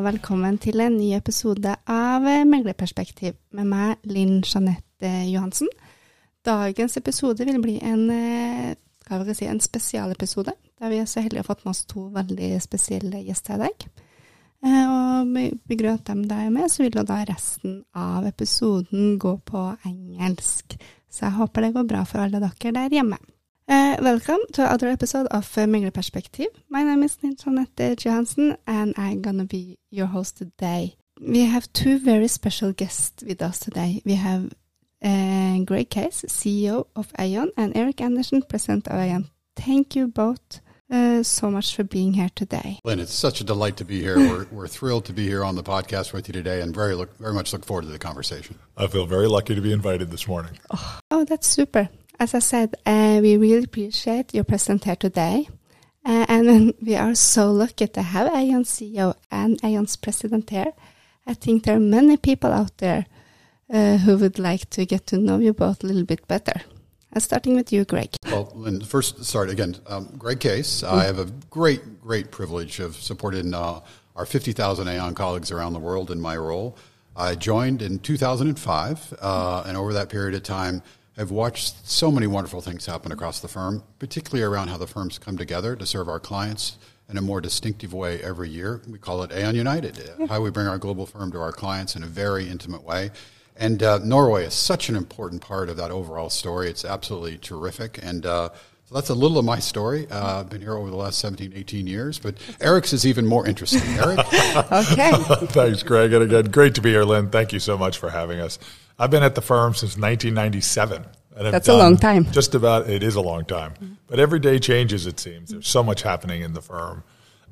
og velkommen til en ny episode av Meglerperspektiv med meg, Linn Jeanette Johansen. Dagens episode vil bli en, skal si, en spesialepisode, der vi er så heldige å ha fått med oss to veldig spesielle gjester i dag. Og på grunn av at de er med, så vil da resten av episoden gå på engelsk. Så jeg håper det går bra for alle dere der hjemme. Uh, welcome to another episode of uh, Megler Perspective. My name is Jeanette Johansen, and I'm gonna be your host today. We have two very special guests with us today. We have uh, Greg Case, CEO of Aon, and Eric Andersen, President of Aon. Thank you both uh, so much for being here today. Linn, it's such a delight to be here. we're, we're thrilled to be here on the podcast with you today and very, look, very much look forward to the conversation. I feel very lucky to be invited this morning. Oh, oh that's super as I said, uh, we really appreciate your presence here today. Uh, and we are so lucky to have Aon CEO and Aon's president here. I think there are many people out there uh, who would like to get to know you both a little bit better. Uh, starting with you, Greg. Well, Linn, first, sorry, again. Um, Greg Case. Mm. I have a great, great privilege of supporting uh, our 50,000 Aon colleagues around the world in my role. I joined in 2005, uh, and over that period of time, I've watched so many wonderful things happen across the firm, particularly around how the firms come together to serve our clients in a more distinctive way every year. We call it Aon United, yeah. how we bring our global firm to our clients in a very intimate way. And uh, Norway is such an important part of that overall story. It's absolutely terrific. And uh, so that's a little of my story. Uh, I've been here over the last 17, 18 years, but Eric's is even more interesting. Eric? okay. Thanks, Greg. And again, great to be here, Linn. Thank you so much for having us. I've been at the firm since 1997. That's a long time. Just about, it is a long time. Mm-hmm. But every day changes, it seems. There's so much happening in the firm.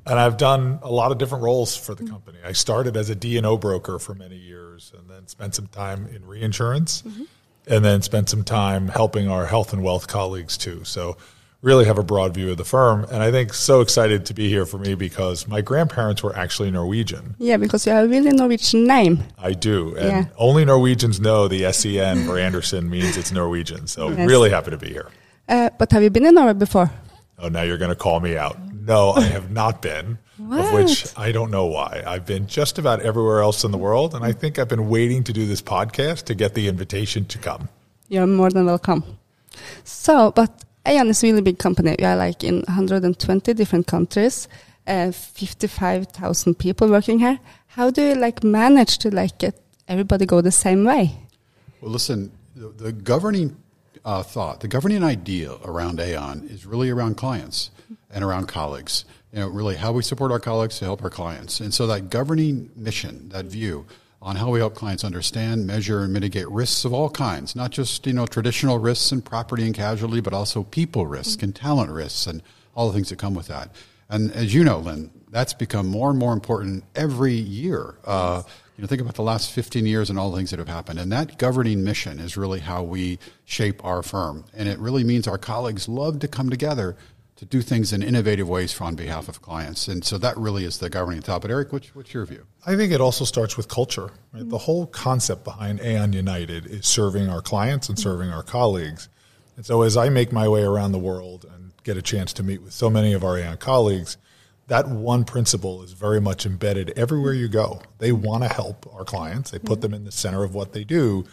And I've done a lot of different roles for the mm-hmm. company. I started as a D&O broker for many years and then spent some time in reinsurance mm-hmm. and then spent some time helping our health and wealth colleagues too. So really have a broad view of the firm. And I think so excited to be here for me because my grandparents were actually Norwegian. Yeah, because you have a really Norwegian name. I do. And yeah. only Norwegians know the SEN for Andersen means it's Norwegian. So yes. really happy to be here. Uh, but have you been in Norway before? Oh, now you're going to call me out. No, I have not been. of which I don't know why. I've been just about everywhere else in the world, and I think I've been waiting to do this podcast to get the invitation to come. You're more than welcome. So, but Aon is a really big company. We are like in 120 different countries, uh, 55,000 people working here. How do you like manage to like get everybody go the same way? Well, listen, the, the governing uh, thought, the governing idea around Aon is really around clients and around colleagues. You know, really how we support our colleagues to help our clients. And so that governing mission, that view, on how we help clients understand, measure, and mitigate risks of all kinds, not just you know traditional risks in property and casualty, but also people risk mm-hmm. and talent risks and all the things that come with that. And as you know, Linn, that's become more and more important every year. Uh, you know, think about the last 15 years and all the things that have happened. And that governing mission is really how we shape our firm. And it really means our colleagues love to come together to do things in innovative ways for on behalf of clients. And so that really is the governing thought. But Eric, what's, what's your view? I think it also starts with culture. Right? The whole concept behind Aon United is serving our clients and serving our colleagues. And so as I make my way around the world and get a chance to meet with so many of our Aon colleagues, that one principle is very much embedded everywhere you go. They want to help our clients. They put them in the center of what they do.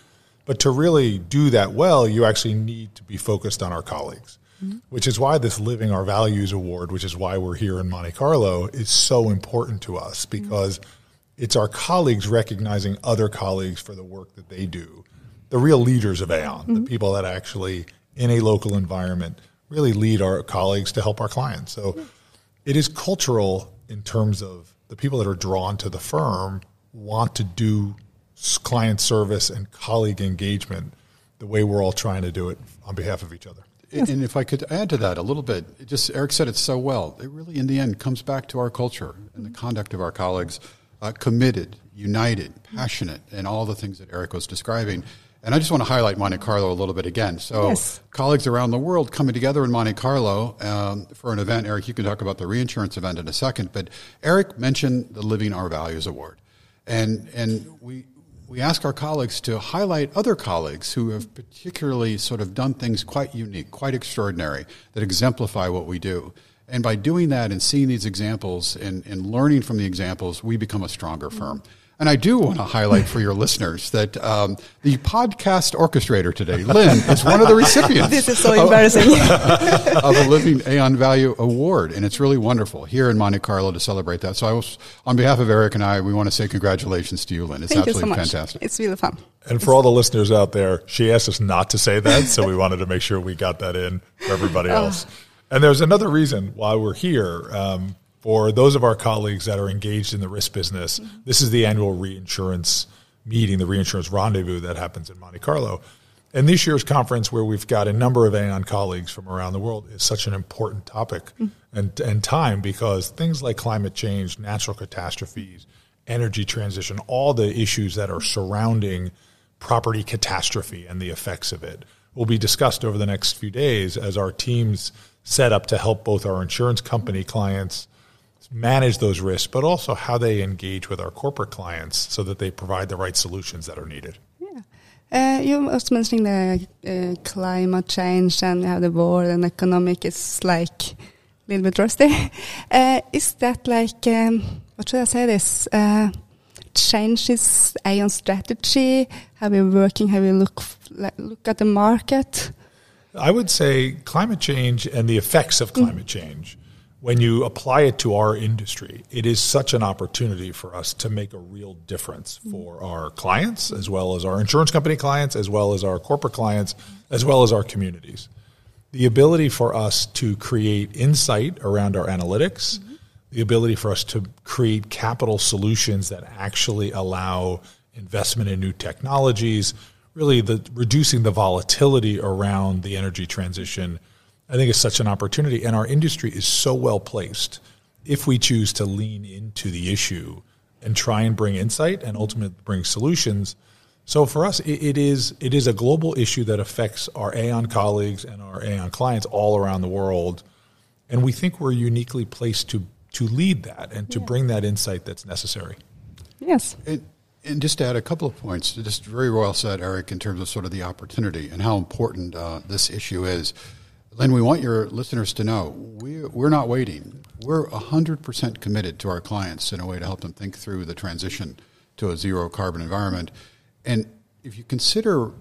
But to really do that well, you actually need to be focused on our colleagues mm-hmm. which is why this Living Our Values Award, which is why we're here in Monte Carlo, is so important to us because mm-hmm. it's our colleagues recognizing other colleagues for the work that they do. The real leaders of Aon, mm-hmm. the people that actually, in a local environment, really lead our colleagues to help our clients. So it is cultural in terms of the people that are drawn to the firm want to do client service and colleague engagement the way we're all trying to do it on behalf of each other. And if I could add to that a little bit, just Eric said it so well. It really, in the end, comes back to our culture and the conduct of our colleagues, uh, committed, united, passionate, and all the things that Eric was describing. And I just want to highlight Monte Carlo a little bit again. So, yes. colleagues around the world coming together in Monte Carlo um, for an event. Eric, you can talk about the reinsurance event in a second, but Eric mentioned the Living Our Values Award, and and we we ask our colleagues to highlight other colleagues who have particularly sort of done things quite unique, quite extraordinary, that exemplify what we do. And by doing that and seeing these examples and, and learning from the examples, we become a stronger firm. And I do want to highlight for your listeners that um, the podcast orchestrator today, Linn, is one of the recipients. this is so embarrassing. of a Living Aon Value Award. And it's really wonderful here in Monte Carlo to celebrate that. So I was, on behalf of Eric and I, we want to say congratulations to you, Linn. It's Thank absolutely you so much. fantastic. It's really fun. And for all the listeners out there, she asked us not to say that, so we wanted to make sure we got that in for everybody else. And there's another reason why we're here. Um, for those of our colleagues that are engaged in the risk business, mm-hmm. this is the annual reinsurance meeting, the reinsurance rendezvous that happens in Monte Carlo. And this year's conference, where we've got a number of Aon colleagues from around the world, is such an important topic mm. and, and time because things like climate change, natural catastrophes, energy transition, all the issues that are surrounding property catastrophe and the effects of it will be discussed over the next few days as our teams set up to help both our insurance company clients manage those risks, but also how they engage with our corporate clients so that they provide the right solutions that are needed. Yeah. Uh, you was mentioning the uh, climate change and how the war and economic is like a little bit rusty. Uh, is that like, um, what should I say this? Uh, changes Aon strategy? How we're working? How we look like, look at the market? I would say climate change and the effects of climate change, when you apply it to our industry, it is such an opportunity for us to make a real difference mm-hmm. for our clients, as well as our insurance company clients, as well as our corporate clients, as well as our communities. The ability for us to create insight around our analytics, mm-hmm. the ability for us to create capital solutions that actually allow investment in new technologies, really the reducing the volatility around the energy transition, I think it's such an opportunity. And our industry is so well placed if we choose to lean into the issue and try and bring insight and ultimately bring solutions. So for us, it, it is it is a global issue that affects our Aon colleagues and our Aon clients all around the world, and we think we're uniquely placed to to lead that and to bring that insight that's necessary. Yes. And, and just to add a couple of points, just very well said, Eric, in terms of sort of the opportunity and how important uh, this issue is. Linn, we want your listeners to know we, we're not waiting. We're 100% committed to our clients in a way to help them think through the transition to a zero carbon environment. And if you consider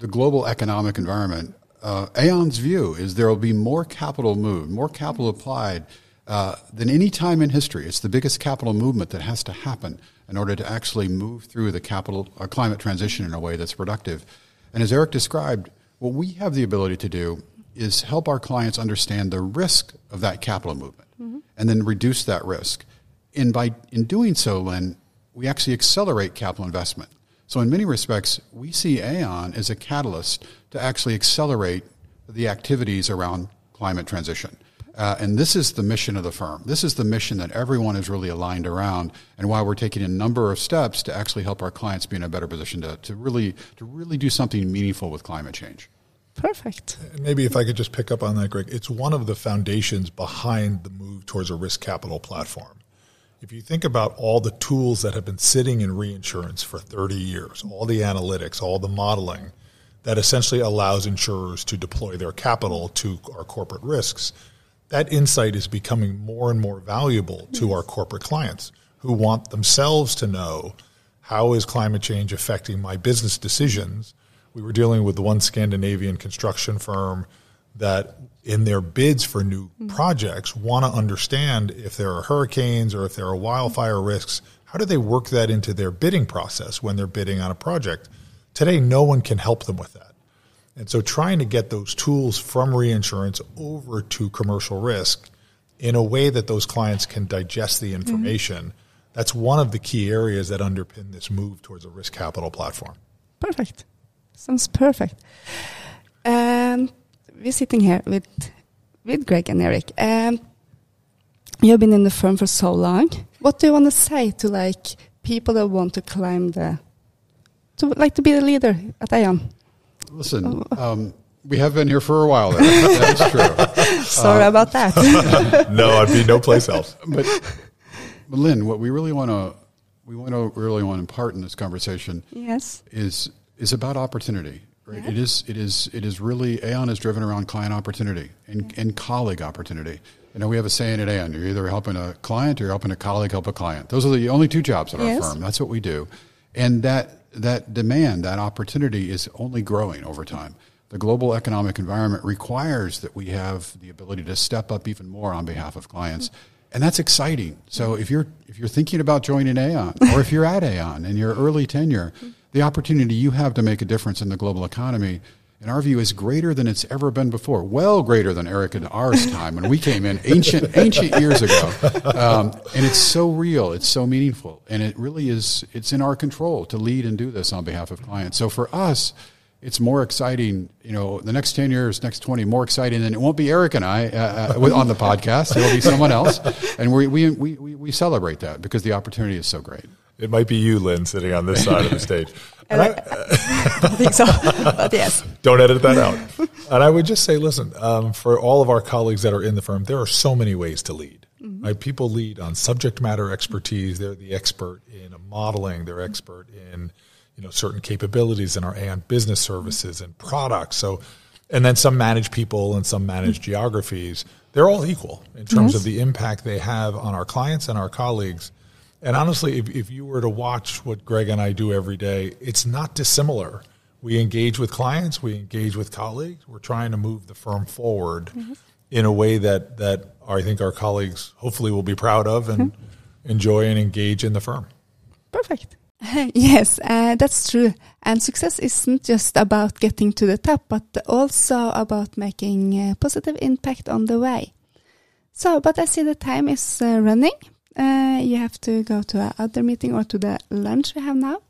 the global economic environment, uh, Aon's view is there will be more capital moved, more capital applied uh, than any time in history. It's the biggest capital movement that has to happen in order to actually move through the capital uh, climate transition in a way that's productive. And as Eric described, what we have the ability to do is help our clients understand the risk of that capital movement mm-hmm. and then reduce that risk. And by in doing so, Linn, we actually accelerate capital investment. So in many respects, we see Aon as a catalyst to actually accelerate the activities around climate transition. Uh, and this is the mission of the firm. This is the mission that everyone is really aligned around, and why we're taking a number of steps to actually help our clients be in a better position to, to really to really do something meaningful with climate change. Perfect. Maybe if I could just pick up on that, Greg, it's one of the foundations behind the move towards a risk capital platform. If you think about all the tools that have been sitting in reinsurance for 30 years, all the analytics, all the modeling that essentially allows insurers to deploy their capital to our corporate risks, that insight is becoming more and more valuable to our corporate clients who want themselves to know how is climate change affecting my business decisions. We were dealing with the one Scandinavian construction firm that in their bids for new projects want to understand if there are hurricanes or if there are wildfire risks. How do they work that into their bidding process when they're bidding on a project? Today, no one can help them with that. And so trying to get those tools from reinsurance over to commercial risk in a way that those clients can digest the information, mm-hmm. that's one of the key areas that underpin this move towards a risk capital platform. Perfect. Sounds perfect. Um, we're sitting here with with Greg and Eric. Um, you've been in the firm for so long. What do you want to say to like people that want to climb the to like to be the leader at Aon? Listen, um, we have been here for a while. That's true. Sorry uh, about that. no, I'd be no place else. But, but Linn, what we really want to we want to really want to impart in this conversation yes is is about opportunity Right? Yeah. It is. It is. It is really. Aon is driven around client opportunity and, and colleague opportunity. You know, we have a saying at Aon: you're either helping a client or you're helping a colleague help a client. Those are the only two jobs at our firm. That's what we do, and that that demand, that opportunity, is only growing over time. The global economic environment requires that we have the ability to step up even more on behalf of clients. Mm-hmm. And that's exciting. So if you're if you're thinking about joining Aon, or if you're at Aon in your early tenure, mm-hmm. The opportunity you have to make a difference in the global economy, in our view, is greater than it's ever been before. Well, greater than Eric and ours time when we came in ancient ancient years ago. Um, and it's so real, it's so meaningful, and it really is. It's in our control to lead and do this on behalf of clients. So for us. It's more exciting, you know, the next 10 years, next 20, more exciting than it won't be Eric and I uh, uh, on the podcast. It'll be someone else. And we, we, we we celebrate that because the opportunity is so great. It might be you, Linn, sitting on this side of the stage. And I, I think so. but yes. don't edit that out. And I would just say, listen, um, for all of our colleagues that are in the firm, there are so many ways to lead. Right? People lead on subject matter expertise. They're the expert in modeling. They're expert in you know certain capabilities in our Aon business services and products. So, and then some manage people and some manage geographies. They're all equal in terms Yes. of the impact they have on our clients and our colleagues. And honestly, if, if you were to watch what Greg and I do every day, it's not dissimilar. We engage with clients, we engage with colleagues. We're trying to move the firm forward in a way that, that I think our colleagues hopefully will be proud of and enjoy and engage in the firm. Perfect. yes, uh, that's true. And success isn't just about getting to the top, but also about making a positive impact on the way. So, but I see the time is uh, running. Uh, you have to go to a other meeting or to the lunch we have now.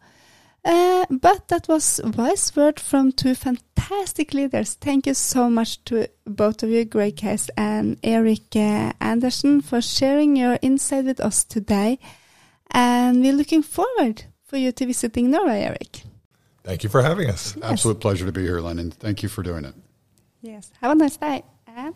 Uh, but that was wise word from two fantastic leaders. Thank you so much to both of you, Greg Case and Eric uh, Andersen, for sharing your insight with us today. And we're looking forward for you to visiting Norway, Eric. Thank you for having us. Absolute pleasure to be here, Lennon. Thank you for doing it. Yes. Have a nice day. And